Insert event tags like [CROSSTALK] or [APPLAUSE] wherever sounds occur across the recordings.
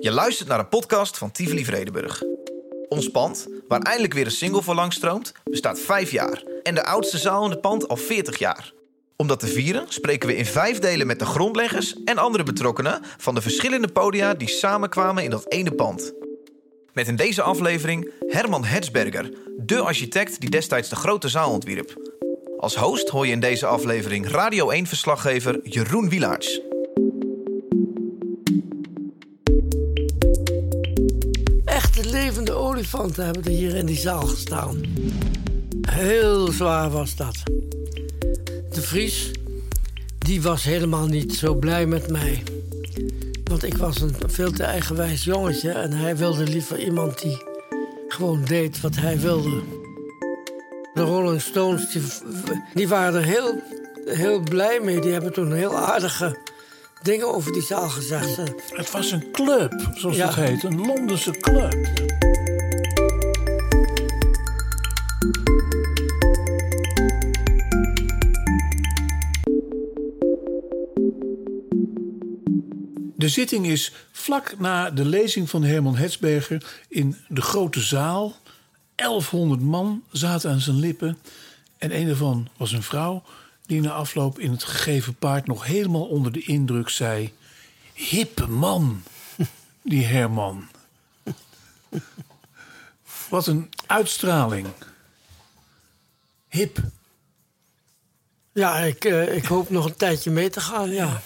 Je luistert naar een podcast van Tivoli Vredenburg. Ons pand, waar eindelijk weer een single voor langstroomt, bestaat vijf jaar. En de oudste zaal in het pand al 40 jaar. Om dat te vieren spreken we in vijf delen met de grondleggers en andere betrokkenen van de verschillende podia die samenkwamen in dat ene pand. Met in deze aflevering Herman Hetzberger, de architect die destijds de grote zaal ontwierp. Als host hoor je in deze aflevering Radio 1-verslaggever Jeroen Wielaerts. Levende olifanten hebben er hier in die zaal gestaan. Heel zwaar was dat. De Vries, die was helemaal niet zo blij met mij. Want ik was een veel te eigenwijs jongetje en hij wilde liever iemand die gewoon deed wat hij wilde. De Rolling Stones, die, waren er heel, heel blij mee. Die hebben toen heel aardige dingen over die zaal gezegd. Het was een club, zoals Ja. het heet. Een Londense club. De zitting is vlak na de lezing van Herman Hetsberger in de grote zaal. 1100 man zaten aan zijn lippen. En een daarvan was een vrouw die na afloop in het gegeven paard nog helemaal onder de indruk zei: Hippe man, die Herman. Wat een uitstraling. Hip. Ja, ik, eh, ik hoop nog een tijdje mee te gaan, ja.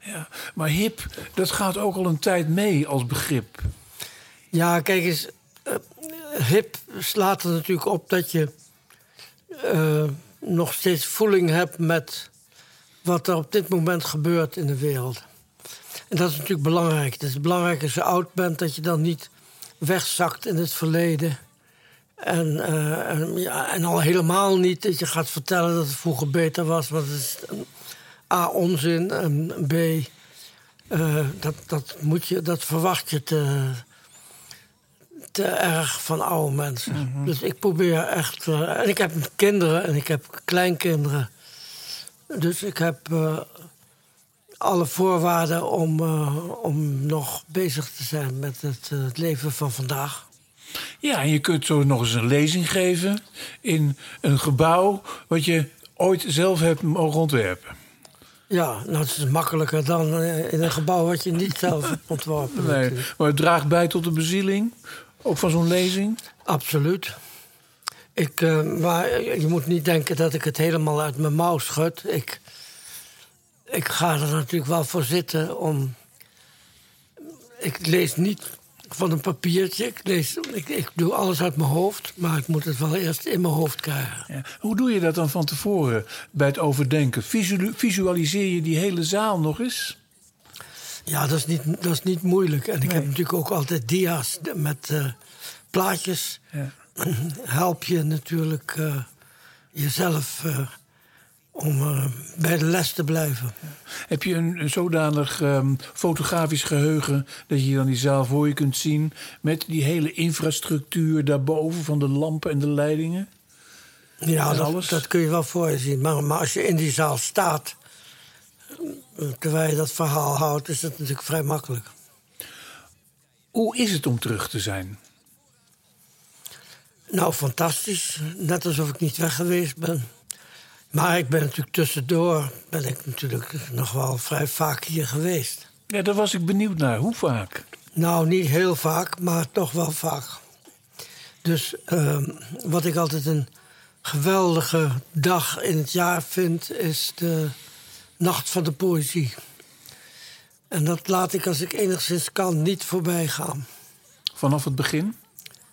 Ja, maar hip, dat gaat ook al een tijd mee als begrip. Ja, kijk eens. eh, hip slaat er natuurlijk op dat je eh, nog steeds voeling hebt met wat er op dit moment gebeurt in de wereld. En dat is natuurlijk belangrijk. Het is belangrijk als je oud bent dat je dan niet wegzakt in het verleden. En, eh, en, al helemaal niet dat je gaat vertellen dat het vroeger beter was. Het is A, onzin. En B, eh, dat, dat, moet je, dat verwacht je te, te erg van oude mensen. Dus ik probeer echt. eh, en ik heb kinderen en ik heb kleinkinderen. Dus ik heb eh, alle voorwaarden om, eh, om nog bezig te zijn met het, het leven van vandaag. Ja, en je kunt zo nog eens een lezing geven in een gebouw wat je ooit zelf hebt mogen ontwerpen. Ja, nou, het is makkelijker dan in een gebouw wat je niet zelf hebt ontworpen. [LAUGHS] Nee, natuurlijk. maar het draagt bij tot de bezieling, ook van zo'n lezing. Absoluut. Ik, eh, maar je moet niet denken dat ik het helemaal uit mijn mouw schud. Ik, ik ga er natuurlijk wel voor zitten om. Ik lees niet van een papiertje. Ik, lees, ik, ik doe alles uit mijn hoofd, maar ik moet het wel eerst in mijn hoofd krijgen. Ja. Hoe doe je dat dan van tevoren bij het overdenken? Visuali- Visualiseer je die hele zaal nog eens? Ja, dat is niet, dat is niet moeilijk. En ik heb natuurlijk ook altijd dia's met eh, plaatjes. Ja. [CLEARS THROAT] help je natuurlijk eh, jezelf eh, om bij de les te blijven. Heb je een, een zodanig ehm, fotografisch geheugen dat je dan die zaal voor je kunt zien met die hele infrastructuur daarboven van de lampen en de leidingen? Ja, dat, alles? dat kun je wel voor je zien. Maar, maar als je in die zaal staat, terwijl je dat verhaal houdt, is dat natuurlijk vrij makkelijk. Hoe is het om terug te zijn? Nou, fantastisch. Net alsof ik niet weg geweest ben. Maar ik ben natuurlijk tussendoor, ben ik natuurlijk nog wel vrij vaak hier geweest. Ja, daar was ik benieuwd naar. Hoe vaak? Nou, niet heel vaak, maar toch wel vaak. Dus ehm, wat ik altijd een geweldige dag in het jaar vind, is de Nacht van de Poëzie. En dat laat ik als ik enigszins kan niet voorbij gaan. Vanaf het begin?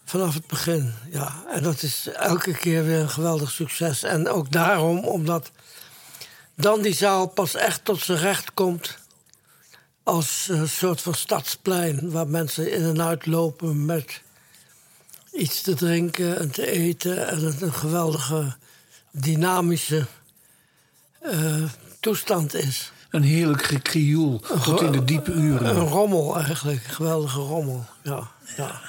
Vanaf het begin, ja. En dat is elke keer weer een geweldig succes. En ook daarom, omdat dan die zaal pas echt tot zijn recht komt. Als een soort van stadsplein waar mensen in en uit lopen met iets te drinken en te eten. En het een geweldige, dynamische eh, toestand is. Een heerlijk gekrioel tot in de diepe Een uren. rommel eigenlijk, een geweldige rommel. Ja, ja.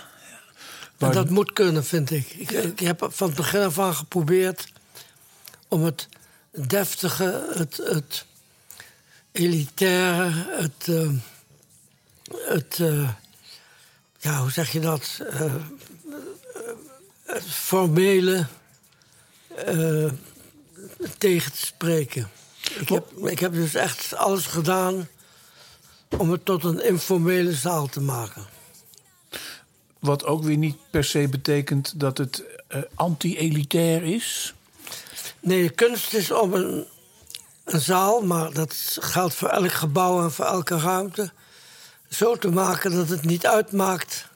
En dat moet kunnen, vind ik. ik. Ik heb van het begin af aan geprobeerd om het deftige, het, het elitaire, het, eh, het, eh, ja, hoe zeg je dat? Eh, het formele tegen te spreken. Ik heb, ik heb dus echt alles gedaan om het tot een informele zaal te maken. Wat ook weer niet per se betekent dat het uh, anti-elitair is. Nee, de kunst is om een, een zaal, maar dat geldt voor elk gebouw en voor elke ruimte, zo te maken dat het niet uitmaakt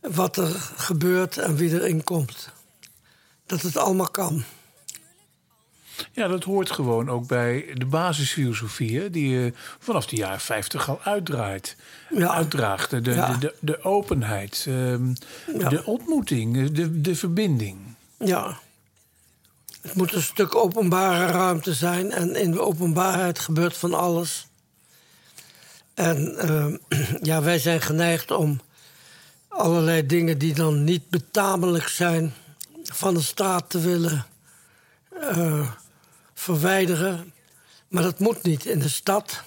wat er gebeurt en wie erin komt. Dat het allemaal kan. Ja, dat hoort gewoon ook bij de basisfilosofie, die je vanaf de jaren 50 al uitdraait. Ja. Uitdraagt. De, de, de, de, openheid, ehm, de ontmoeting, de, de verbinding. Ja. Het moet een stuk openbare ruimte zijn en in de openbaarheid gebeurt van alles. En ehm, [CLEARS THROAT] ja, wij zijn geneigd om allerlei dingen die dan niet betamelijk zijn van de straat te willen uh, verwijderen. Maar dat moet niet. In de stad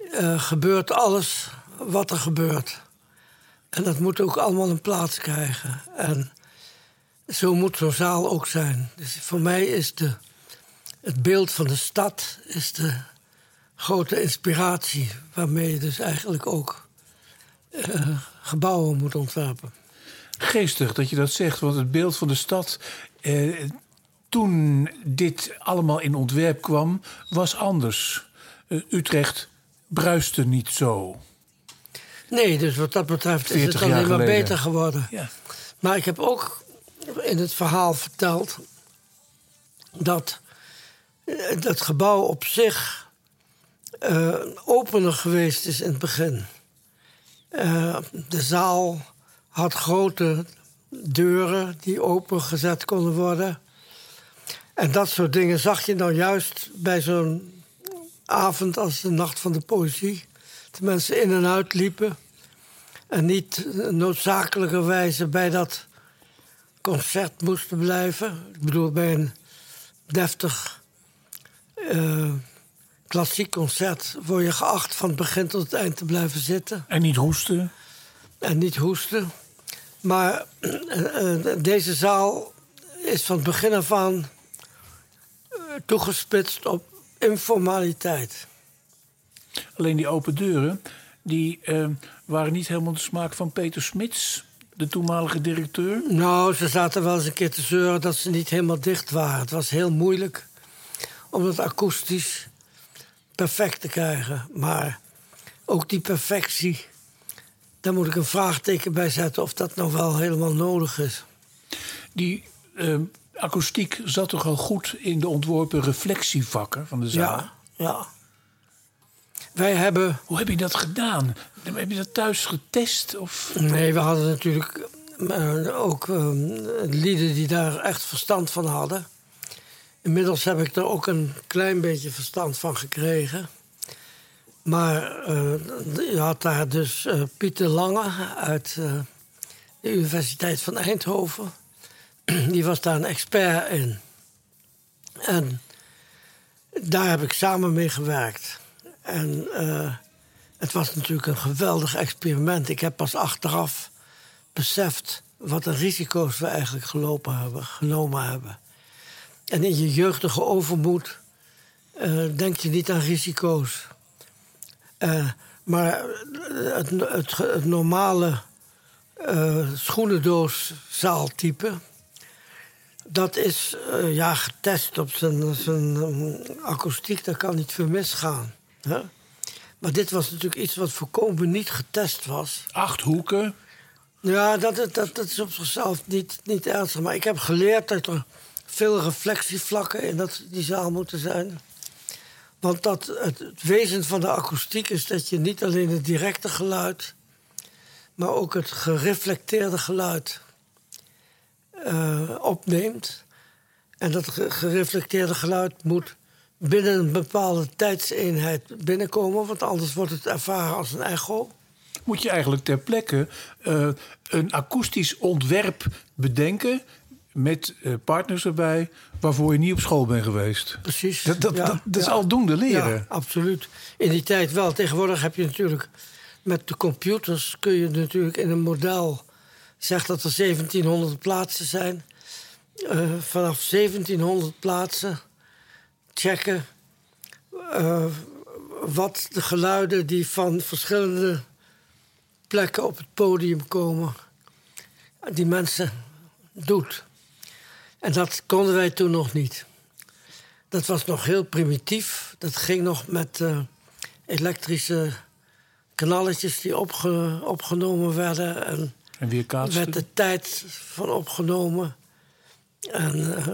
uh, gebeurt alles wat er gebeurt. En dat moet ook allemaal een plaats krijgen. En zo moet zo'n zaal ook zijn. Dus voor mij is de, het beeld van de stad is de grote inspiratie... waarmee je dus eigenlijk ook uh, gebouwen moet ontwerpen. Geestig dat je dat zegt, want het beeld van de stad... Eh, toen dit allemaal in ontwerp kwam, was anders. Uh, Utrecht bruiste niet zo. Nee, dus wat dat betreft is het alleen maar beter geworden. Ja. Maar ik heb ook in het verhaal verteld dat het gebouw op zich uh, opener geweest is in het begin. Uh, de zaal had grote deuren die opengezet konden worden. En dat soort dingen zag je nou juist bij zo'n avond als de Nacht van de Poëzie. De mensen in en uit liepen. En niet noodzakelijkerwijze bij dat concert moesten blijven. Ik bedoel, bij een deftig uh, klassiek concert word je geacht van het begin tot het eind te blijven zitten. En niet hoesten? En niet hoesten. Maar uh, deze zaal is van het begin af aan toegespitst op informaliteit. Alleen die open deuren, die uh, waren niet helemaal de smaak van Peter Smits, de toenmalige directeur? Nou, ze zaten wel eens een keer te zeuren dat ze niet helemaal dicht waren. Het was heel moeilijk om het akoestisch perfect te krijgen. Maar ook die perfectie, daar moet ik een vraagteken bij zetten of dat nou wel helemaal nodig is. Die uh, akoestiek zat toch al goed in de ontworpen reflectievakken van de zaal? Ja, ja. Wij hebben... Hoe heb je dat gedaan? Heb je dat thuis getest? Of? Nee, we hadden natuurlijk uh, ook uh, lieden die daar echt verstand van hadden. Inmiddels heb ik er ook een klein beetje verstand van gekregen. Maar uh, je had daar dus Pieter Lange uit de Universiteit van Eindhoven [CLEARS THROAT] die was daar een expert in. En daar heb ik samen mee gewerkt. En uh, het was natuurlijk een geweldig experiment. Ik heb pas achteraf beseft wat de risico's we eigenlijk gelopen hebben, genomen hebben. En in je jeugdige overmoed uh, denk je niet aan risico's. Uh, maar het, het, normale uh, schoenendooszaaltype dat is uh, ja, getest op zijn, zijn um, akoestiek. Daar kan niet veel misgaan. Hè? Maar dit was natuurlijk iets wat voorkomen niet getest was. Acht hoeken? Ja, dat, dat, dat is op zichzelf niet, niet ernstig. Maar ik heb geleerd dat er veel reflectievlakken in dat, die zaal moeten zijn. Want dat, het, het wezen van de akoestiek is dat je niet alleen het directe geluid... maar ook het gereflecteerde geluid uh, opneemt. En dat gereflecteerde geluid moet binnen een bepaalde tijdseenheid binnenkomen, want anders wordt het ervaren als een echo. Moet je eigenlijk ter plekke uh, een akoestisch ontwerp bedenken met uh, partners erbij waarvoor je niet op school bent geweest. Precies. Dat, dat, ja, dat, dat is ja. aldoende leren. Ja, absoluut. In die tijd wel. Tegenwoordig heb je natuurlijk met de computers kun je natuurlijk in een model... zegt dat er 1700 plaatsen zijn. Uh, vanaf 1700 plaatsen checken... Uh, wat de geluiden die van verschillende plekken op het podium komen... die mensen doet. En dat konden wij toen nog niet. Dat was nog heel primitief. Dat ging nog met uh, elektrische knalletjes die opge opgenomen werden. En, en werd de tijd van opgenomen. En uh,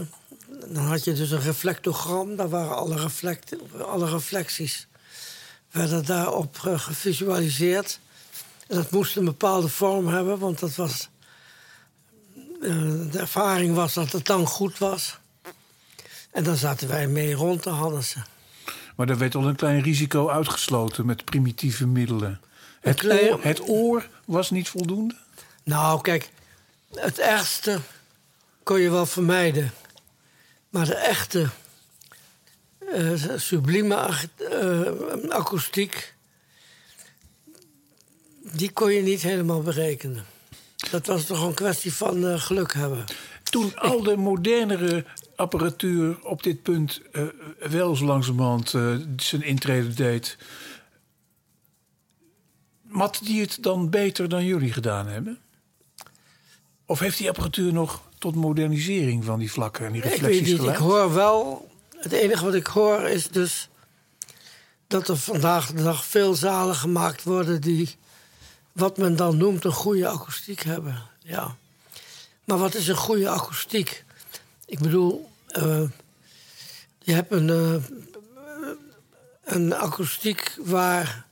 dan had je dus een reflectogram. Daar waren alle, reflect alle reflecties werden daarop uh, gevisualiseerd. En dat moest een bepaalde vorm hebben, want dat was de ervaring was dat het dan goed was. En dan zaten wij mee rond te Hannessen. Maar er werd al een klein risico uitgesloten met primitieve middelen. Het, klein... oor, het oor was niet voldoende? Nou, kijk, het ergste kon je wel vermijden. Maar de echte uh, sublieme uh, akoestiek... die kon je niet helemaal berekenen. Dat was toch een kwestie van uh, geluk hebben. Toen al de modernere apparatuur op dit punt wel zo langzamerhand zijn intrede deed... mat die het dan beter dan jullie gedaan hebben? Of heeft die apparatuur nog tot modernisering van die vlakken en die reflecties ik weet niet, Ik hoor wel... Het enige wat ik hoor is dus... dat er vandaag de dag veel zalen gemaakt worden... die wat men dan noemt een goede akoestiek hebben. Ja. Maar wat is een goede akoestiek? Ik bedoel, uh, je hebt een, uh, een akoestiek waar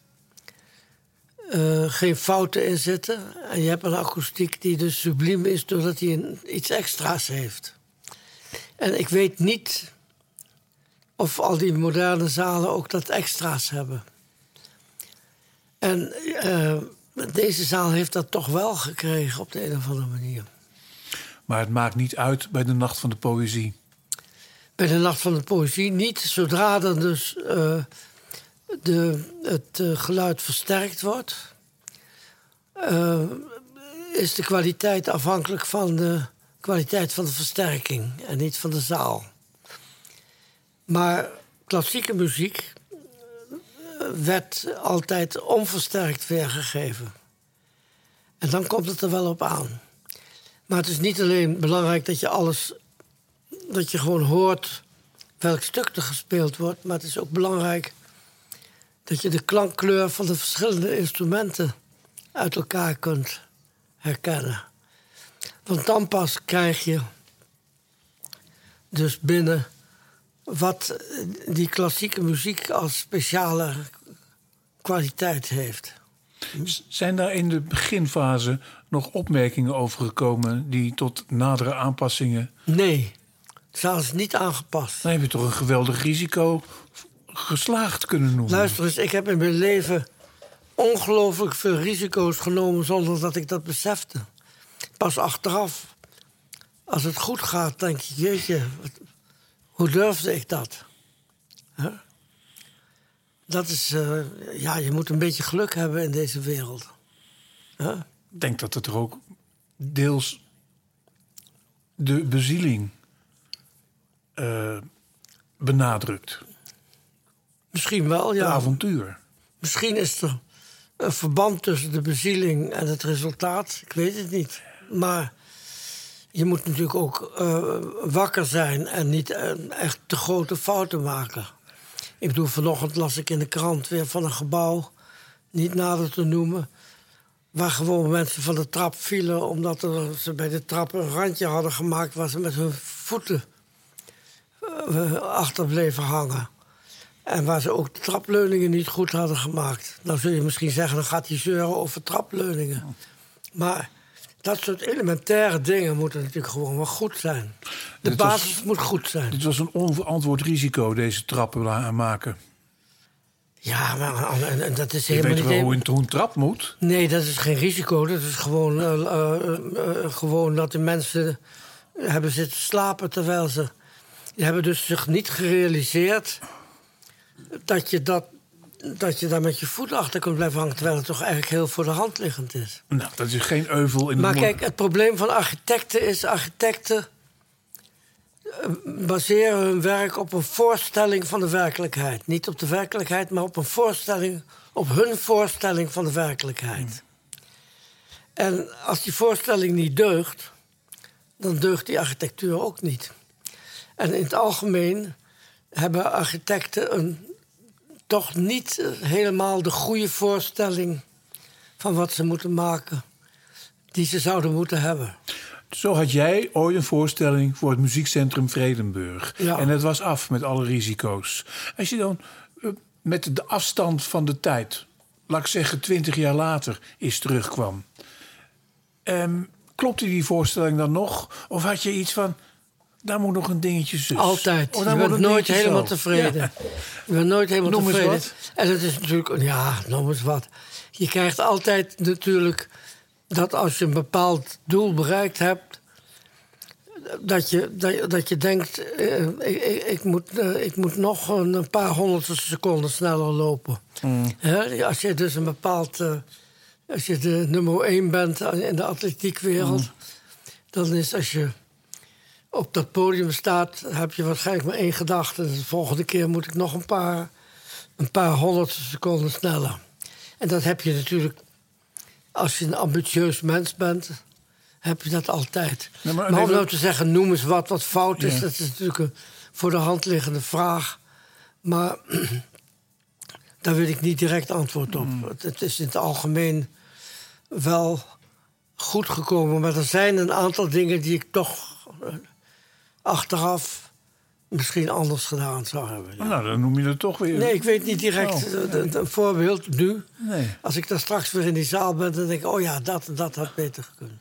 uh, geen fouten in zitten. En je hebt een akoestiek die dus subliem is doordat hij een, iets extra's heeft. En ik weet niet of al die moderne zalen ook dat extra's hebben. En deze zaal heeft dat toch wel gekregen op de een of andere manier. Maar het maakt niet uit bij de Nacht van de Poëzie. Bij de Nacht van de Poëzie niet. Zodra er dus uh, de, het uh, geluid versterkt wordt, uh, is de kwaliteit afhankelijk van de kwaliteit van de versterking en niet van de zaal. Maar klassieke muziek werd altijd onversterkt weergegeven. En dan komt het er wel op aan. Maar het is niet alleen belangrijk dat je alles. dat je gewoon hoort welk stuk er gespeeld wordt. Maar het is ook belangrijk dat je de klankkleur van de verschillende instrumenten uit elkaar kunt herkennen. Want dan pas krijg je dus binnen wat die klassieke muziek als speciale kwaliteit heeft. Zijn daar in de beginfase nog opmerkingen over gekomen die tot nadere aanpassingen. Nee, zelfs niet aangepast. Dan heb je toch een geweldig risico geslaagd kunnen noemen. Luister eens, ik heb in mijn leven ongelooflijk veel risico's genomen zonder dat ik dat besefte. Pas achteraf, als het goed gaat, denk je, jeetje, hoe durfde ik dat? Dat is, uh, ja, je moet een beetje geluk hebben in deze wereld. Ik denk dat het er ook deels de bezieling uh, benadrukt. Misschien wel, ja. Het avontuur. Misschien is er een verband tussen de bezieling en het resultaat. Ik weet het niet. Maar je moet natuurlijk ook uh, wakker zijn en niet uh, echt te grote fouten maken. Ik bedoel, vanochtend las ik in de krant weer van een gebouw, niet nader te noemen, waar gewoon mensen van de trap vielen omdat er, ze bij de trap een randje hadden gemaakt waar ze met hun voeten uh, achter bleven hangen. En waar ze ook de trapleuningen niet goed hadden gemaakt. Nou zul je misschien zeggen, dan gaat hij zeuren over trapleuningen. Maar dat soort elementaire dingen moeten natuurlijk gewoon wel goed zijn. De basis moet goed zijn. Dit was een onverantwoord risico, deze trappen maken. Ja, maar en, dat is Je helemaal weet niet... wel hoe een, trap moet. Nee, dat is geen risico. Dat is gewoon, uh, uh, uh, gewoon dat de mensen hebben zitten slapen terwijl ze... Die hebben dus zich niet gerealiseerd dat je dat dat je daar met je voet achter kunt blijven hangen... terwijl het toch eigenlijk heel voor de hand liggend is. Nou, dat is geen euvel in Maar de kijk, het probleem van architecten is... architecten eh, baseren hun werk op een voorstelling van de werkelijkheid. Niet op de werkelijkheid, maar op een voorstelling... op hun voorstelling van de werkelijkheid. En als die voorstelling niet deugt... dan deugt die architectuur ook niet. En in het algemeen hebben architecten een, toch niet eh, helemaal de goede voorstelling van wat ze moeten maken, die ze zouden moeten hebben. Zo had jij ooit een voorstelling voor het muziekcentrum Vredenburg. Ja. En het was af met alle risico's. Als je dan eh, met de afstand van de tijd, laat ik zeggen twintig jaar later, eens terugkwam. Ehm, klopte die voorstelling dan nog? Of had je iets van, daar moet nog een dingetje zus? Altijd. Of je bent nooit helemaal zo? tevreden. Ja. Je bent nooit helemaal Noem eens tevreden. wat. En het is natuurlijk, ja, noem eens wat. Je krijgt altijd natuurlijk dat als je een bepaald doel bereikt hebt, dat je, dat, je- dat je denkt, eh, ik, ik, ik moet, eh, ik moet nog een, een paar honderdste seconden sneller lopen. Hè, als je dus een bepaald, eh, als je de nummer één bent in de atletiekwereld, dan is als je op dat podium staat, heb je waarschijnlijk maar één gedachte. De volgende keer moet ik nog een paar, een paar honderdste seconden sneller. En dat heb je natuurlijk, als je een ambitieus mens bent, heb je dat altijd. Nee, maar maar om nou te zeggen, noem eens wat wat fout is, Ja. dat is natuurlijk een voor de hand liggende vraag. Maar [CLEARS THROAT] daar wil ik niet direct antwoord op. Mm. Het, het is in het algemeen wel goed gekomen. Maar er zijn een aantal dingen die ik toch eh, achteraf misschien anders gedaan zou hebben. ja. Nou, dan noem je het toch weer. Nee, ik weet niet direct Oh, eh, een voorbeeld nu. Nee. Als ik daar straks weer in die zaal ben, dan denk ik... oh ja, dat en dat had beter gekund.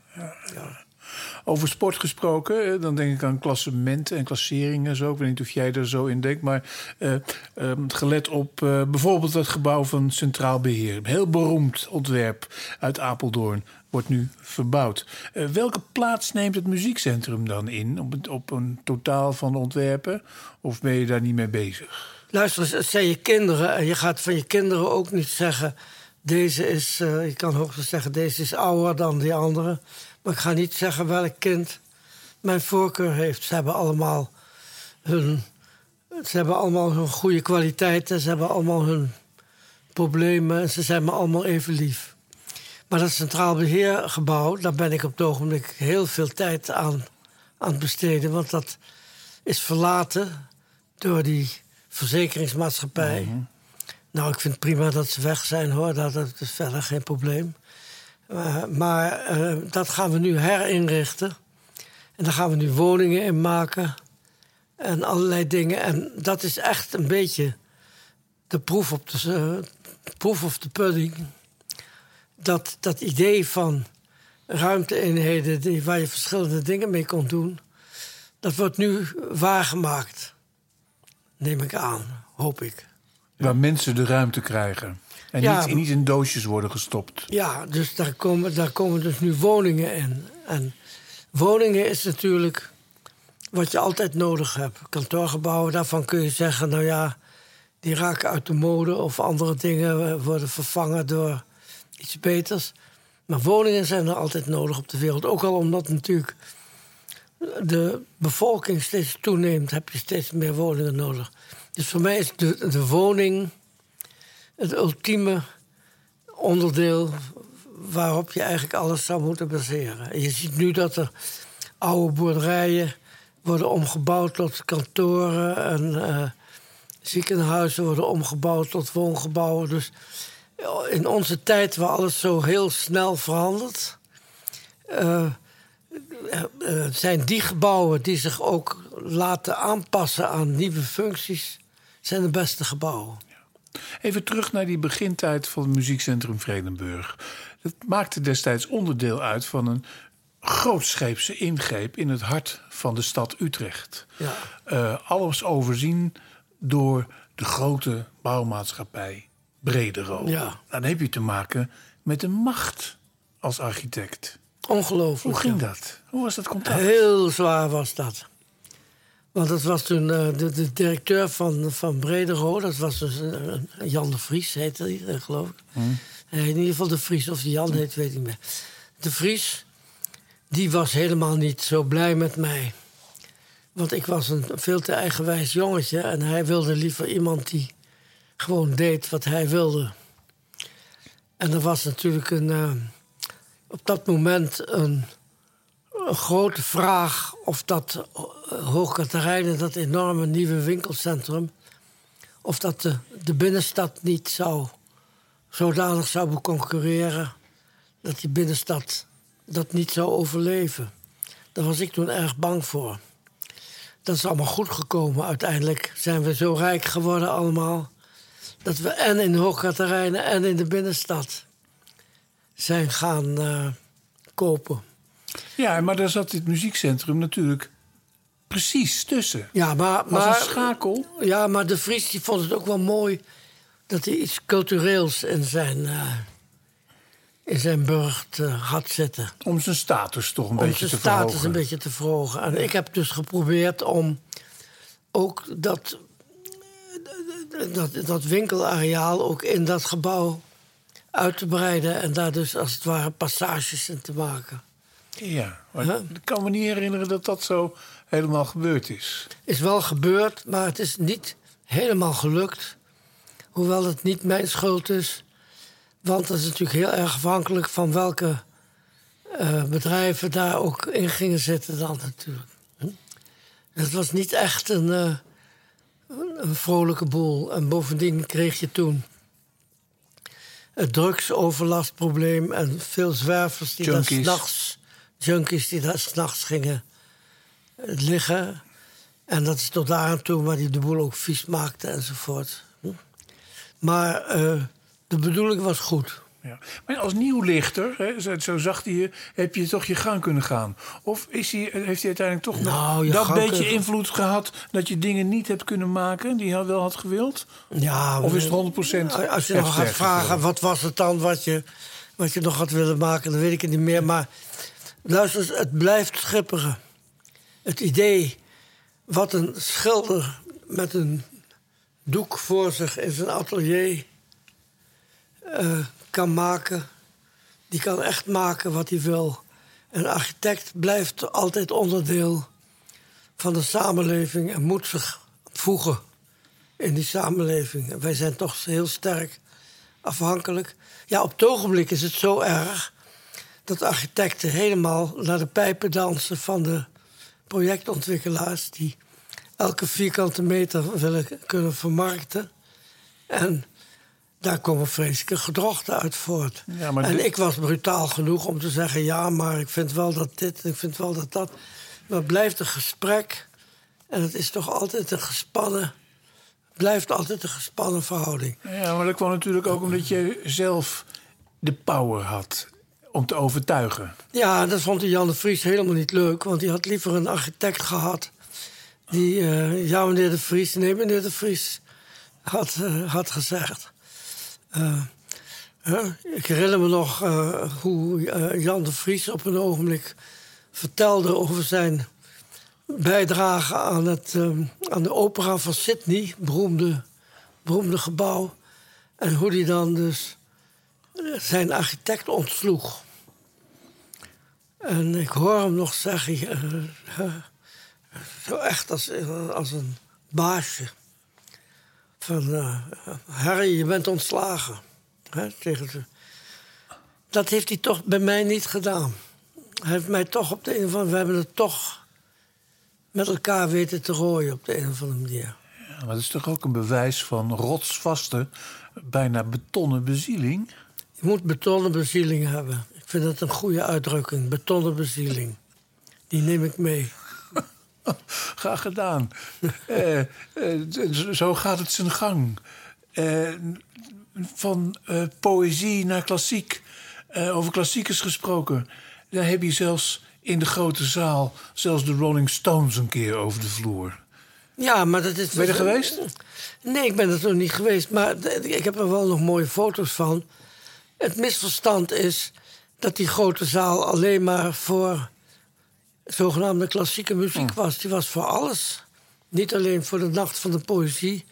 Over sport gesproken, eh, dan denk ik aan klassementen en klasseringen en zo. Ik weet niet of jij er zo in denkt, maar eh, ehm, gelet op bijvoorbeeld het gebouw van Centraal Beheer. Een heel beroemd ontwerp uit Apeldoorn wordt nu verbouwd. Eh, welke plaats neemt het muziekcentrum dan in op, op een totaal van ontwerpen? Of ben je daar niet mee bezig? Luister, het zijn je kinderen. En je gaat van je kinderen ook niet zeggen... deze is, eh, je kan hoogstens zeggen, deze is ouder dan die andere. Maar ik ga niet zeggen welk kind mijn voorkeur heeft. Ze hebben allemaal hun, ze hebben allemaal hun goede kwaliteiten. Ze hebben allemaal hun problemen. En ze zijn me allemaal even lief. Maar dat Centraal Beheergebouw, daar ben ik op het ogenblik heel veel tijd aan, aan het besteden. Want dat is verlaten door die verzekeringsmaatschappij. Nou, ik vind het prima dat ze weg zijn hoor, dat, dat is verder geen probleem. Eh, maar eh, dat gaan we nu herinrichten. En daar gaan we nu woningen in maken. En allerlei dingen. En dat is echt een beetje de proef op de, eh, proef of de pudding. Dat, dat idee van ruimteeenheden die, waar je verschillende dingen mee kon doen... dat wordt nu waargemaakt. Neem ik aan, hoop ik. Waar mensen de ruimte krijgen. En Ja. niet, niet in doosjes worden gestopt. Ja, dus daar komen, daar komen dus nu woningen in. En woningen is natuurlijk wat je altijd nodig hebt. Kantoorgebouwen, daarvan kun je zeggen... nou ja, die raken uit de mode... of andere dingen worden vervangen door iets beters. Maar woningen zijn er altijd nodig op de wereld. Ook al omdat natuurlijk de bevolking steeds toeneemt... heb je steeds meer woningen nodig. Dus voor mij is de, woning het ultieme onderdeel waarop je eigenlijk alles zou moeten baseren. En je ziet nu dat er oude boerderijen worden omgebouwd tot kantoren en eh, ziekenhuizen worden omgebouwd tot woongebouwen. Dus in onze tijd waar alles zo heel snel verandert, eh, eh, eh, zijn die gebouwen die zich ook laten aanpassen aan nieuwe functies, zijn de beste gebouwen. Even terug naar die begintijd van het muziekcentrum Vredenburg. Het maakte destijds onderdeel uit van een grootscheepse ingreep in het hart van de stad Utrecht. Ja. Alles overzien door de grote bouwmaatschappij Bredero. Ja. Dan heb je te maken met een macht als architect. Ongelooflijk. Hoe ging ja. dat? Hoe was dat contact? Heel zwaar was dat. Want dat was toen eh, de, de directeur van, van Bredero. Dat was dus eh, Jan de Vries, heette hij, eh, geloof ik. Eh, in ieder geval de Vries. Of die Jan heet, weet ik niet meer. De Vries, die was helemaal niet zo blij met mij. Want ik was een veel te eigenwijs jongetje. En hij wilde liever iemand die gewoon deed wat hij wilde. En er was natuurlijk een, eh, op dat moment een, grote vraag of dat uh, Hoogkaterijnen, dat enorme nieuwe winkelcentrum, of dat de, binnenstad niet zou zodanig zou beconcurreren dat die binnenstad dat niet zou overleven. Daar was ik toen erg bang voor. Dat is allemaal goed gekomen. Uiteindelijk zijn we zo rijk geworden allemaal... dat we en in Hoogkaterijnen en in de binnenstad zijn gaan eh, kopen. Ja, maar daar zat dit muziekcentrum natuurlijk precies tussen. Ja, maar, Als maar, een schakel. ja, maar de Vries die vond het ook wel mooi... dat hij iets cultureels in zijn, eh, in zijn burcht eh, had zitten. Om zijn status toch een om beetje zijn te status verhogen. een beetje te verhogen. En ik heb dus geprobeerd om ook dat, dat, dat winkelareaal ook in dat gebouw uit te breiden. En daar dus als het ware passages in te maken. Ja, Huh? ik kan me niet herinneren dat dat zo helemaal gebeurd is. Is wel gebeurd, maar het is niet helemaal gelukt. Hoewel het niet mijn schuld is. Want dat is natuurlijk heel erg afhankelijk van welke eh, bedrijven daar ook in gingen zitten dan natuurlijk. Hm? Het was niet echt een, eh, een- vrolijke boel. En bovendien kreeg je toen het drugsoverlastprobleem en veel zwervers die Junkies. daar s'nachts, junkies die daar s'nachts gingen liggen. En dat is tot daar aan toe waar die de boel ook vies maakte enzovoort. Hm? Maar eh, de bedoeling was goed. Ja. Maar als nieuwlichter, hè, zo, zag hij je, heb je toch je gang kunnen gaan? Of is hij, heeft hij uiteindelijk toch Nou, nog dat beetje kunnen- invloed gehad... dat je dingen niet hebt kunnen maken die je wel had gewild? Ja, Of is het 100% Als je nog gaat vragen, wat was het dan wat je, wat je nog had willen maken, dan weet ik het niet meer. Maar luister, eens, het blijft schipperen. Het idee wat een schilder met een doek voor zich in zijn atelier eh, kan maken. Die kan echt maken wat hij wil. Een architect blijft altijd onderdeel van de samenleving en moet zich voegen in die samenleving. En wij zijn toch heel sterk afhankelijk. Ja, op het ogenblik is het zo erg dat architecten helemaal naar de pijpen dansen van de projectontwikkelaars die elke vierkante meter willen kunnen vermarkten. En daar komen vreselijke gedrochten uit voort. Ja, en dit- ik was brutaal genoeg om te zeggen: ja, maar ik vind wel dat dit, ik vind wel dat dat. Maar het blijft een gesprek. En het is toch altijd een gespannen. Blijft altijd een gespannen verhouding. Ja, maar dat kwam natuurlijk ook omdat je zelf de power had om te overtuigen. Ja, dat vond die Jan de Vries helemaal niet leuk. Want die had liever een architect gehad. Die, eh, ja meneer de Vries, nee meneer de Vries, had, eh, had gezegd. Eh, ik herinner me nog eh, hoe eh, Jan de Vries op een ogenblik vertelde over zijn bijdrage aan, het, aan de opera van Sydney, beroemde, beroemde gebouw. En hoe hij dan dus zijn architect ontsloeg. En ik hoor hem nog zeggen, zo echt als, als een baasje. Van, eh, Harry, je bent ontslagen. Hè, tegen. Dat heeft hij toch bij mij niet gedaan. Hij heeft mij toch op de een of andere We hebben het toch met elkaar weten te rooien op de een of andere manier. Ja, maar dat is toch ook een bewijs van rotsvaste, bijna betonnen bezieling? Je moet betonnen bezieling hebben. Ik vind dat een goede uitdrukking. Betonnen bezieling. Die neem ik mee. Graag gedaan. [LAUGHS] Eh, eh, zo gaat het zijn gang. Eh, van poëzie naar klassiek. Over klassiekers gesproken. Daar heb je zelfs in de grote zaal... zelfs de Rolling Stones een keer over de vloer. Ja, maar dat is... Ben je er geweest? Nee, ik ben er nog niet geweest. Maar ik heb er wel nog mooie foto's van. Het misverstand is dat die grote zaal alleen maar voor zogenaamde klassieke muziek was. Die was voor alles. Niet alleen voor de Nacht van de Poëzie,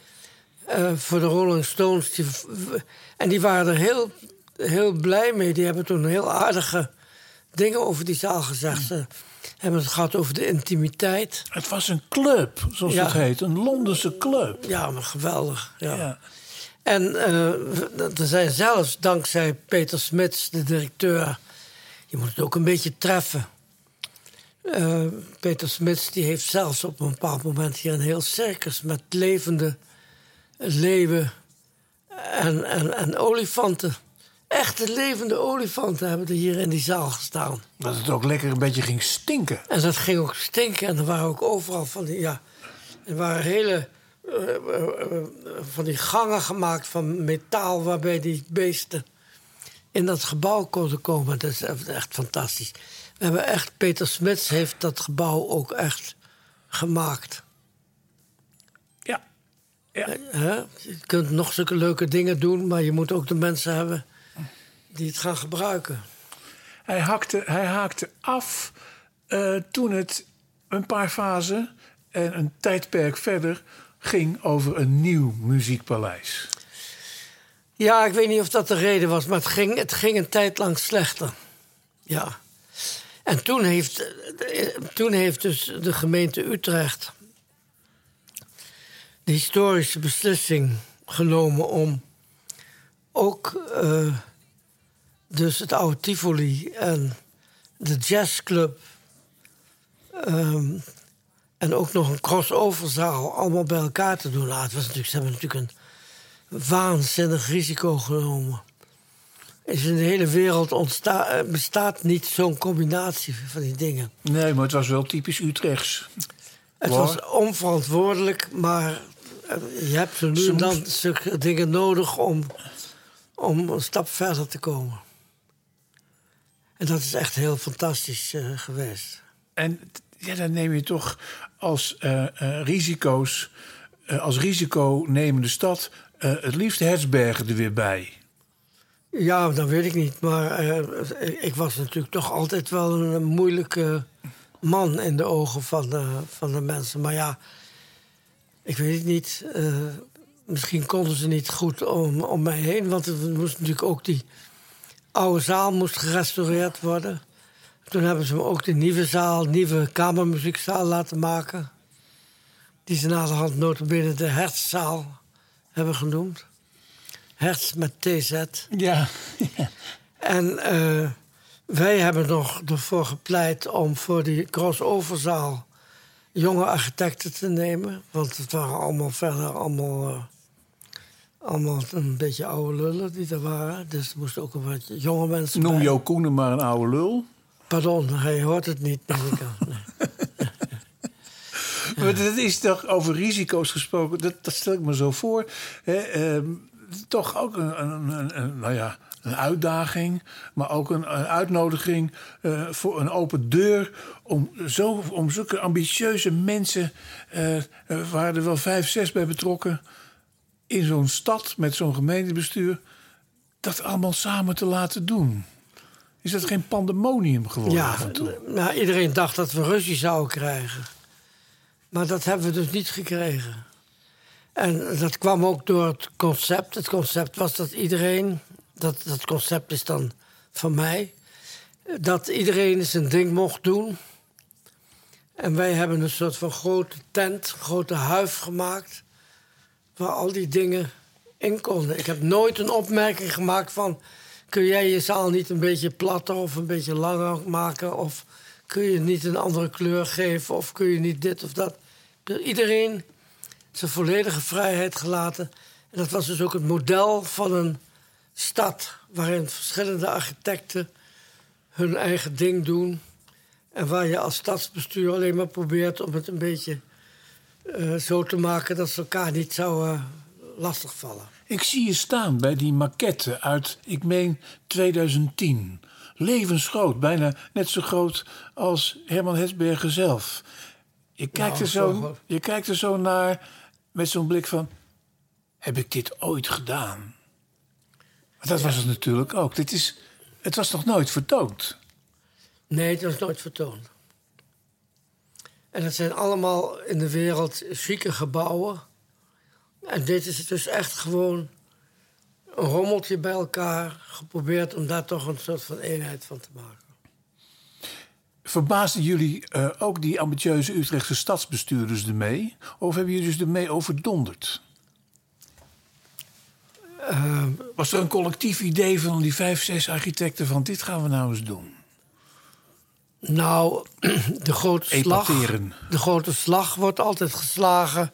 eh, voor de Rolling Stones. Die, en die waren er heel, heel blij mee. Die hebben toen heel aardige dingen over die zaal gezegd. Ze hebben het gehad over de intimiteit. Het was een club, zoals Ja. het heet. Een Londense club. Ja, maar geweldig. Ja. Ja. En eh, er zijn zelfs dankzij Peter Smits, de directeur... je moet het ook een beetje treffen. Eh, Peter Smits die heeft zelfs op een bepaald moment hier een heel circus... met levende leeuwen en, en, en olifanten. Echte levende olifanten hebben er hier in die zaal gestaan. Dat het ook lekker een beetje ging stinken. En dat ging ook stinken. En er waren ook overal van die, ja, er waren hele eh, eh, van die gangen gemaakt van metaal waarbij die beesten in dat gebouw konden komen. Dat is echt fantastisch. We hebben echt, Peter Smits heeft dat gebouw ook echt gemaakt. Ja. ja. Hè? Je kunt nog zulke leuke dingen doen, maar je moet ook de mensen hebben die het gaan gebruiken. Hij, hakte, hij haakte af eh, toen het een paar fasen en een tijdperk verder ging over een nieuw muziekpaleis. Ja, ik weet niet of dat de reden was, maar het ging, het ging een tijd lang slechter. Ja. En toen heeft, eh, toen heeft dus de gemeente Utrecht de historische beslissing genomen om ook eh, dus het oude Tivoli en de jazzclub ehm, en ook nog een crossoverzaal allemaal bij elkaar te doen. Nou, het was natuurlijk, ze hebben natuurlijk een waanzinnig risico genomen. Is in de hele wereld ontsta- eh, bestaat niet zo'n combinatie van die dingen. Nee, maar het was wel typisch Utrechts. Het was onverantwoordelijk, maar eh, je hebt zo nu en dan zulke dingen nodig om, om een stap verder te komen. En dat is echt heel fantastisch eh, geweest. En ja, dan neem je toch als risico's, als risiconemende stad, eh, het liefst Herzbergen er weer bij. Ja, dat weet ik niet. Maar eh, ik was natuurlijk toch altijd wel een moeilijke man in de ogen van de, van de mensen. Maar ja, ik weet het niet. Eh, misschien konden ze niet goed om, om mij heen. Want er moest natuurlijk ook die oude zaal moest gerestaureerd worden. Toen hebben ze me ook de nieuwe zaal, nieuwe kamermuziekzaal laten maken. Die ze naderhand notabene de Hertzzaal hebben genoemd. Hertz met TZ. Ja. [LAUGHS] En eh, wij hebben nog ervoor gepleit om voor die crossoverzaal jonge architecten te nemen. Want het waren allemaal verder allemaal, eh, allemaal een beetje oude lullen die er waren. Dus er moesten ook een wat jonge mensen Noem bij. Jo Koenen maar een oude lul. Pardon, hij hoort het niet, denk ik. Nee. [LAUGHS] Maar dat is toch over risico's gesproken, dat, dat stel ik me zo voor. Ehm, toch ook een, een, een, een- nou ja, een uitdaging, maar ook een, een uitnodiging eh, voor een open deur. Om, zo, om zulke ambitieuze mensen, eh, er waren er wel vijf, zes bij betrokken, in zo'n stad met zo'n gemeentebestuur, dat allemaal samen te laten doen. Is dat geen pandemonium geworden Ja, nou, iedereen dacht dat we ruzie zouden krijgen. Maar dat hebben we dus niet gekregen. En dat kwam ook door het concept. Het concept was dat iedereen, dat, dat concept is dan van mij, dat iedereen zijn ding mocht doen. En wij hebben een soort van grote tent, grote huif gemaakt, waar al die dingen in konden. Ik heb nooit een opmerking gemaakt van, kun jij je zaal niet een beetje platter of een beetje langer maken? Of kun je niet een andere kleur geven? Of kun je niet dit of dat? Iedereen zijn volledige vrijheid gelaten. En dat was dus ook het model van een stad waarin verschillende architecten hun eigen ding doen. En waar je als stadsbestuur alleen maar probeert om het een beetje eh, zo te maken dat ze elkaar niet zouden lastigvallen. Ik zie je staan bij die maquette uit, ik meen, 2010. Levensgroot, bijna net zo groot als Herman Hesberger zelf. Je kijkt, er, zo je kijkt er zo naar met zo'n blik van... heb ik dit ooit gedaan? Maar dat was het natuurlijk ook. Dit is, het was nog nooit vertoond. Nee, het was nooit vertoond. En het zijn allemaal in de wereld chique gebouwen. En dit is dus echt gewoon een rommeltje bij elkaar. Geprobeerd om daar toch een soort van eenheid van te maken. Verbaasden jullie eh, ook die ambitieuze Utrechtse stadsbestuurders ermee? Of hebben jullie dus ermee overdonderd? Ehm, Was er een collectief idee van die vijf, zes architecten van dit gaan we nou eens doen? nou, [CLEARS THROAT] de grote slag. De grote slag wordt altijd geslagen.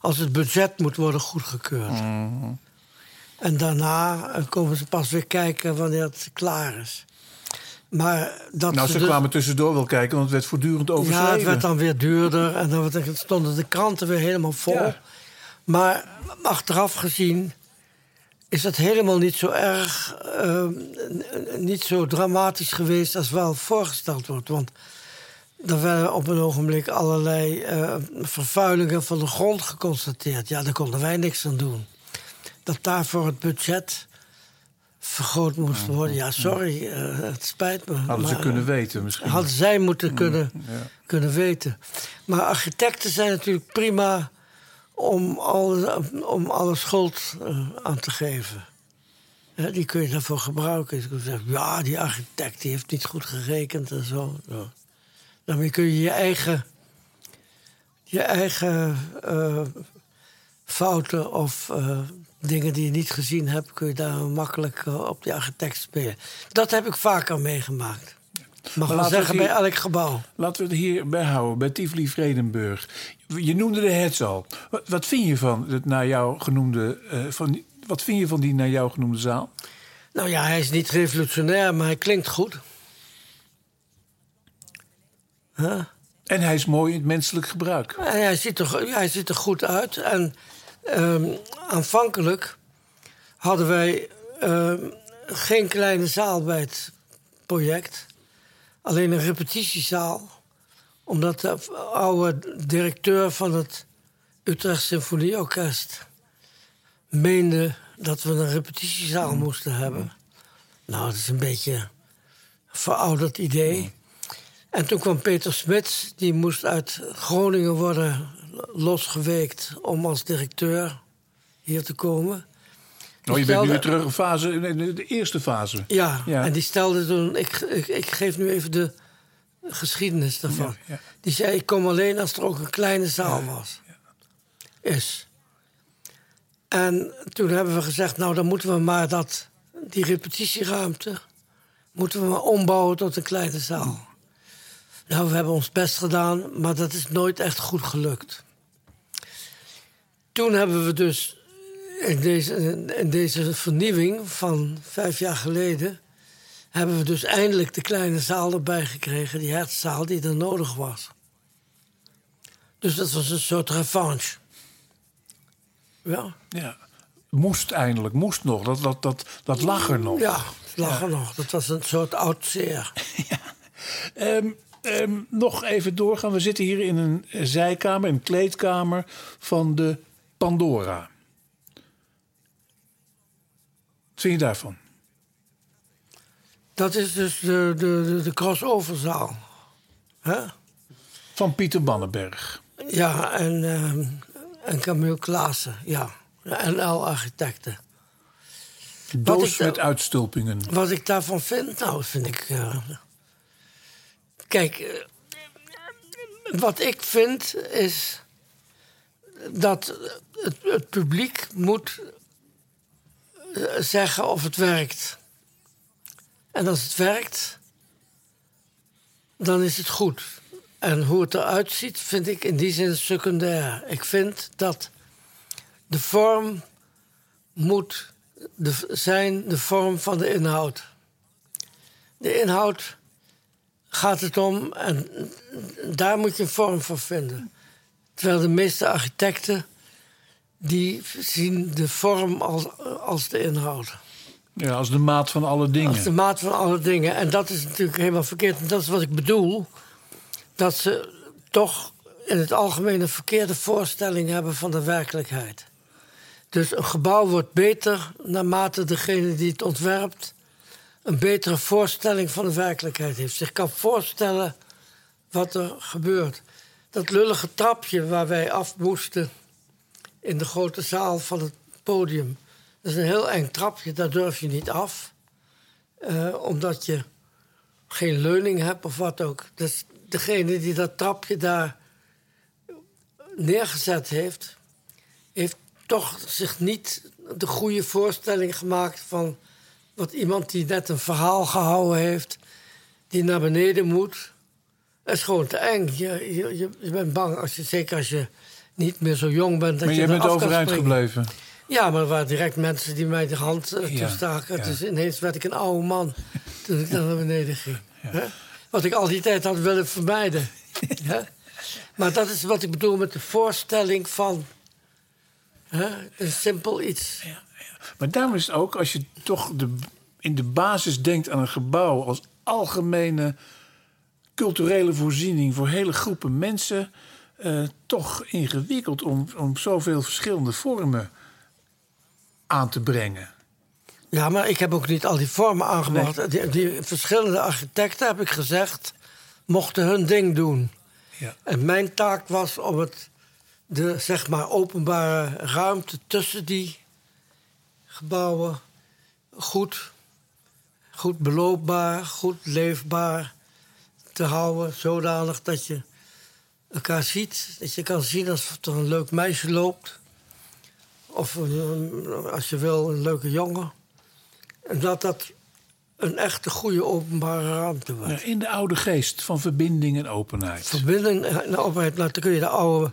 als het budget moet worden goedgekeurd. Mhm. En daarna eh, komen ze pas weer kijken wanneer het klaar is. Maar dat Nou, ze kwamen tussendoor wel kijken, want het werd voortdurend overschreven. Ja, het werd dan weer duurder en dan stonden de kranten weer helemaal vol. Ja. Maar achteraf gezien is het helemaal niet zo erg, eh, n- niet zo dramatisch geweest als wel voorgesteld wordt. Want er werden op een ogenblik allerlei eh, vervuilingen van de grond geconstateerd. Ja, daar konden wij niks aan doen. Dat daarvoor het budget vergroot moest worden. Ja, sorry, eh, het spijt me. Hadden ze kunnen weten misschien. Hadden zij moeten kunnen, ja. kunnen weten. Maar architecten zijn natuurlijk prima om alle, om alle schuld eh, aan te geven. Die kun je daarvoor gebruiken. Kunt zeggen, ja, die architect die heeft niet goed gerekend en zo. Ja. Daarmee kun je je eigen, je eigen eh, fouten of eh, dingen die je niet gezien hebt... kun je daar makkelijk eh, op die architect spelen. Dat heb ik vaker meegemaakt. Mag wel zeggen, bij elk gebouw. Laten we het hierbij houden, bij Tivoli Vredenburg. Je noemde de Hets al. Wat, wat vind je van het naar jou genoemde... eh, van, wat vind je van die naar jou genoemde zaal? Nou ja, hij is niet revolutionair, maar hij klinkt goed. Huh? En hij is mooi in het menselijk gebruik. En hij, ziet er, hij ziet er goed uit. En ehm, aanvankelijk hadden wij ehm, geen kleine zaal bij het project. Alleen een repetitiezaal. Omdat de oude directeur van het Utrecht Symfonieorkest meende dat we een repetitiezaal moesten hebben. Nou, dat is een beetje een verouderd idee. En toen kwam Peter Smits, die moest uit Groningen worden losgeweekt om als directeur hier te komen. Oh, je bent nu weer terug in fase, in de, de eerste fase. Ja, Ja. en die stelde toen... Ik, ik, ik geef nu even de geschiedenis daarvan. Ja, ja. Die zei, ik kom alleen als er ook een kleine zaal was. Is. En toen hebben we gezegd, nou dan moeten we maar dat, die repetitieruimte... moeten we maar ombouwen tot een kleine zaal. Nou, we hebben ons best gedaan, maar dat is nooit echt goed gelukt. Toen hebben we dus in deze, in deze vernieuwing van vijf jaar geleden... hebben we dus eindelijk de kleine zaal erbij gekregen, die hertzaal die er nodig was. Dus dat was een soort revanche. Ja, Ja. Moest eindelijk, moest nog. Dat, dat, dat, dat lag er nog. ja het lag er nog. Dat was een soort oud zeer. [LAUGHS] Ehm, ehm, nog even doorgaan. We zitten hier in een zijkamer, een kleedkamer van de Pandora. Wat vind je daarvan? Dat is dus de, de, de, crossoverzaal. Hè? Van Pieter Bannenberg. Ja, en, ehm, en Camille Klaassen, ja. En L Architecten. Doos ik- met uitstulpingen. Wat ik daarvan vind, nou, vind ik. eh, kijk, eh, wat ik vind is dat het, publiek moet eh, zeggen of het werkt. En als het werkt, dan is het goed. En hoe het eruit ziet, vind ik in die zin secundair. Ik vind dat de vorm moet de, zijn de vorm van de inhoud. De inhoud gaat het om en daar moet je een vorm voor vinden. Terwijl de meeste architecten die zien de vorm als, als de inhoud. Ja, als de maat van alle dingen. Als de maat van alle dingen. En dat is natuurlijk helemaal verkeerd. En dat is wat ik bedoel. Dat ze toch in het algemeen een verkeerde voorstelling hebben van de werkelijkheid. Dus een gebouw wordt beter naarmate degene die het ontwerpt een betere voorstelling van de werkelijkheid heeft. Zich kan voorstellen wat er gebeurt. Dat lullige trapje waar wij af moesten in de grote zaal van het podium. Dat is een heel eng trapje, daar durf je niet af. Eh, omdat je geen leuning hebt of wat ook. Dus degene die dat trapje daar neergezet heeft, heeft toch zich niet de goede voorstelling gemaakt van wat iemand die net een verhaal gehouden heeft, die naar beneden moet. Het is gewoon te eng. Je, je, je bent bang, als je, zeker als je niet meer zo jong bent. Dat maar je bent overeind gebleven. Ja, maar er waren direct mensen die mij de hand uh, Ja, toestaken. ja. Dus ineens werd ik een oude man toen ik naar beneden ging. Wat ik al die tijd had willen vermijden. [LAUGHS] Maar dat is wat ik bedoel met de voorstelling van... Hè? Een simpel iets. Maar daarom is het ook, als je toch de, in de basis denkt aan een gebouw als algemene culturele voorziening voor hele groepen mensen, eh, toch ingewikkeld om, om zoveel verschillende vormen aan te brengen. Ja, maar ik heb ook niet al die vormen aangebracht. Die, die verschillende architecten, heb ik gezegd, mochten hun ding doen. Ja. En mijn taak was om het, de zeg maar openbare ruimte tussen die gebouwen goed, goed beloopbaar, goed leefbaar te houden. Zodanig dat je elkaar ziet. Dat je kan zien als er een leuk meisje loopt. Of een- als je wil, een leuke jongen. En dat dat een echte goede openbare ruimte. Ja, in de oude geest van verbinding en openheid. Verbinding en openheid, nou, dan kun je de oude.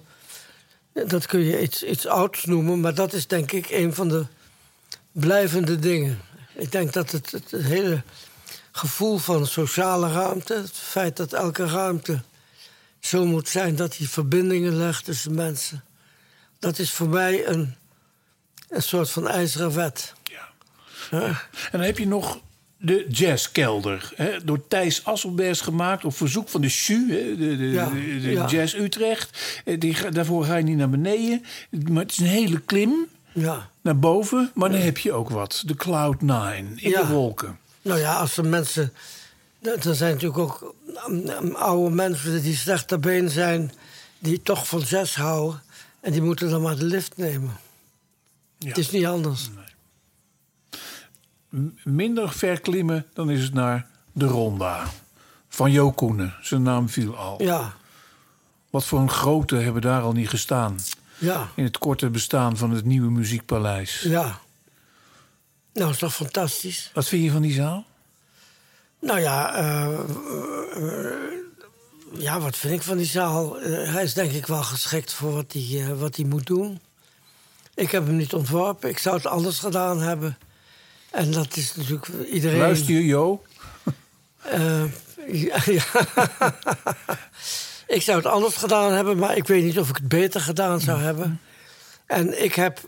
Dat kun je iets, iets ouds noemen, maar dat is denk ik een van de blijvende dingen. Ik denk dat het, het hele gevoel van sociale ruimte, het feit dat elke ruimte zo moet zijn dat die verbindingen legt tussen mensen, dat is voor mij een, een soort van ijzeren wet. Ja. En dan heb je nog de jazzkelder. Hè, door Thijs Asselbergs gemaakt op verzoek van de SU, hè, de, de, Ja, de, de ja. Jazz Utrecht. Eh, Die, daarvoor ga je niet naar beneden. Maar het is een hele klim Ja. naar boven. Maar dan heb je ook wat. De Cloud Nine in de wolken. Nou ja, als er mensen. Er zijn natuurlijk ook um, um, oude mensen die slecht ter been zijn. die toch van zes houden. en die moeten dan maar de lift nemen. Ja. Het is niet anders. Minder ver klimmen, dan is het naar de Ronda. Van Jo Koenen. Zijn naam viel al. Ja, Wat voor een grote hebben daar al niet gestaan. ja, In het korte bestaan van het nieuwe muziekpaleis. ja. Nou, is toch fantastisch? Wat vind je van die zaal? Nou ja, eh, eh, ja, wat vind ik van die zaal? Eh, hij is denk ik wel geschikt voor wat hij, wat hij moet doen. Ik heb hem niet ontworpen. Ik zou het anders gedaan hebben. En dat is natuurlijk iedereen... Luister je, Jo? Ja, ja. ik zou het anders gedaan hebben, maar ik weet niet of ik het beter gedaan zou hebben. En ik heb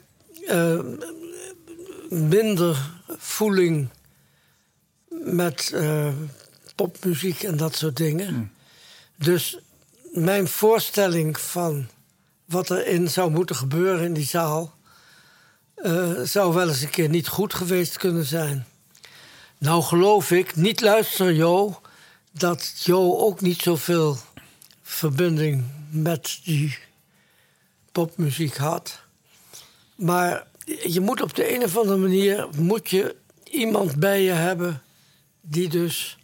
minder voeling met eh, popmuziek en dat soort dingen. Dus mijn voorstelling van wat er in zou moeten gebeuren in die zaal... eh, zou wel eens een keer niet goed geweest kunnen zijn. Nou geloof ik, niet luisteren Jo, dat Jo ook niet zoveel verbinding met die popmuziek had. Maar je moet op de een of andere manier moet je iemand bij je hebben die dus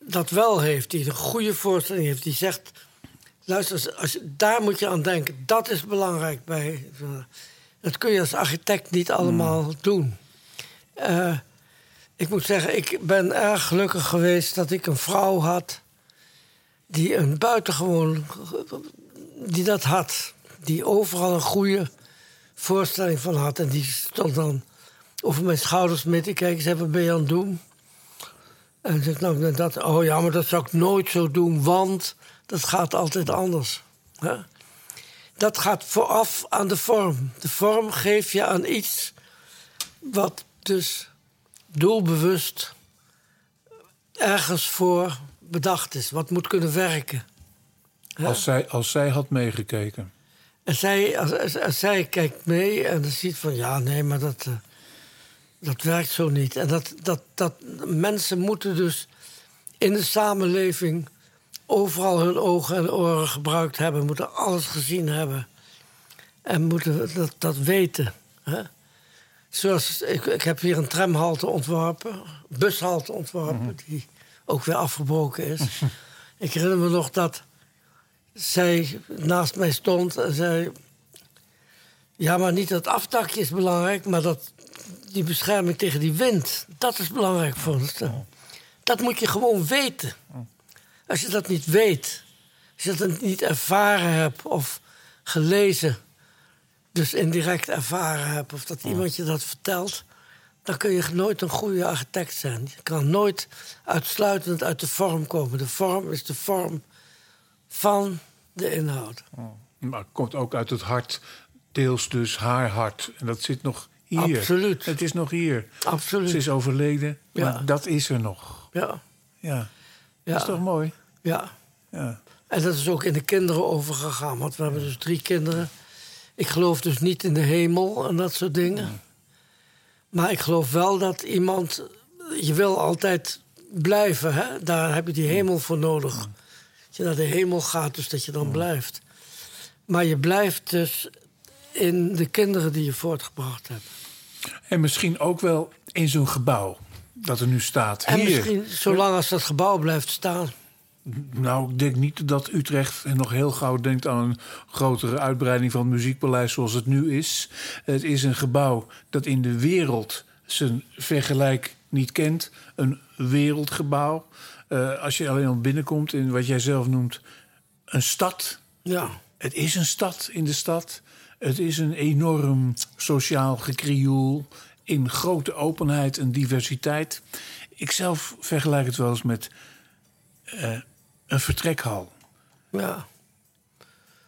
dat wel heeft, die een goede voorstelling heeft, die zegt: luister, als, je- daar moet je aan denken, dat is belangrijk bij. Dat kun je als architect niet allemaal doen. Eh, ik moet zeggen, ik ben erg gelukkig geweest dat ik een vrouw had die een buitengewoon die dat had, die overal een goede voorstelling van had en die stond dan over mijn schouders mee te kijken, zei wat ben je aan het doen? En ik zeg nou dat, oh ja, maar dat zou ik nooit zo doen, want dat gaat altijd anders. Hè? Dat gaat vooraf aan de vorm. De vorm geef je aan iets wat dus doelbewust ergens voor bedacht is, wat moet kunnen werken. Als, zij, als zij had meegekeken. En zij, als, als, als zij kijkt mee en dan ziet van ja, nee, maar dat, eh, dat werkt zo niet. En dat, dat, dat mensen moeten dus in de samenleving overal hun ogen en oren gebruikt hebben, moeten alles gezien hebben. En moeten dat, dat weten. Hè? Zoals, ik, ik heb hier een tramhalte ontworpen, bushalte ontworpen, die ook weer afgebroken is. [LAUGHS] ik herinner me nog dat zij naast mij stond en zei... Ja, maar niet dat afdakje is belangrijk, maar dat, die bescherming tegen die wind, dat is belangrijk voor ons. Dat moet je gewoon weten. Als je dat niet weet, als je dat niet ervaren hebt of gelezen, dus indirect ervaren hebt, of dat iemand je dat vertelt, dan kun je nooit een goede architect zijn. Je kan nooit uitsluitend uit de vorm komen. De vorm is de vorm van de inhoud. Maar het komt ook uit het hart, deels dus haar hart. En dat zit nog hier. Absoluut. Het is nog hier. Absoluut. Ze is overleden, maar dat is er nog. Ja, Ja. ja, Dat is toch mooi? ja. Ja. En dat is ook in de kinderen overgegaan. Want we hebben dus drie kinderen. Ik geloof dus niet in de hemel en dat soort dingen. Maar ik geloof wel dat iemand... Je wil altijd blijven, hè? Daar heb je die hemel voor nodig. Als je naar de hemel gaat, dus dat je dan blijft. Maar je blijft dus in de kinderen die je voortgebracht hebt. En misschien ook wel in zo'n gebouw dat er nu staat. En hier. misschien zolang als dat gebouw blijft staan. Nou, ik denk niet dat Utrecht nog heel gauw denkt aan een grotere uitbreiding van het muziekpaleis zoals het nu is. Het is een gebouw dat in de wereld zijn vergelijk niet kent. Een wereldgebouw. Eh, als je alleen al binnenkomt in wat jij zelf noemt een stad. Ja, Het is een stad in de stad. Het is een enorm sociaal gekrioel in grote openheid en diversiteit. Ik zelf vergelijk het wel eens met eh, een vertrekhal. ja.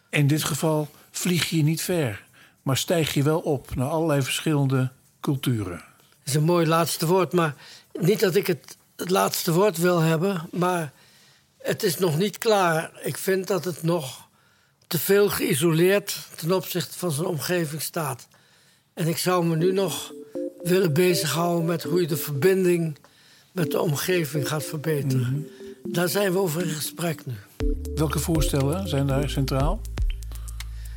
In dit geval vlieg je niet ver, maar stijg je wel op naar allerlei verschillende culturen. Dat is een mooi laatste woord, maar niet dat ik het, het laatste woord wil hebben, maar het is nog niet klaar. Ik vind dat het nog te veel geïsoleerd ten opzichte van zijn omgeving staat. En ik zou me nu nog willen bezighouden met hoe je de verbinding met de omgeving gaat verbeteren. Daar zijn we over in gesprek nu. Welke voorstellen zijn daar centraal?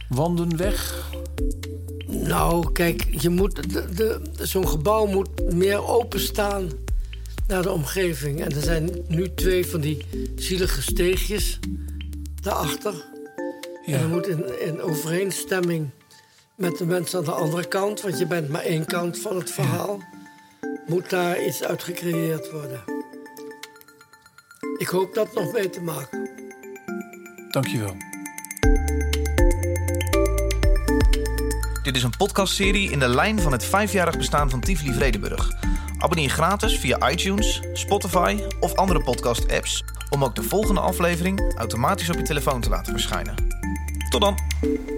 Wandenweg? Nou, kijk, je moet zo'n gebouw moet meer openstaan naar de omgeving. En er zijn nu twee van die zielige steegjes daarachter. En dat moet in, in overeenstemming met de mensen aan de andere kant... want je bent maar één kant van het verhaal... moet daar iets uit gecreëerd worden. Ik hoop dat nog mee te maken. Dankjewel. Dit is een podcastserie in de lijn van het vijfjarig bestaan van Tivoli Vredenburg. Abonneer je gratis via iTunes, Spotify of andere podcast-apps... om ook de volgende aflevering automatisch op je telefoon te laten verschijnen. Tot dan!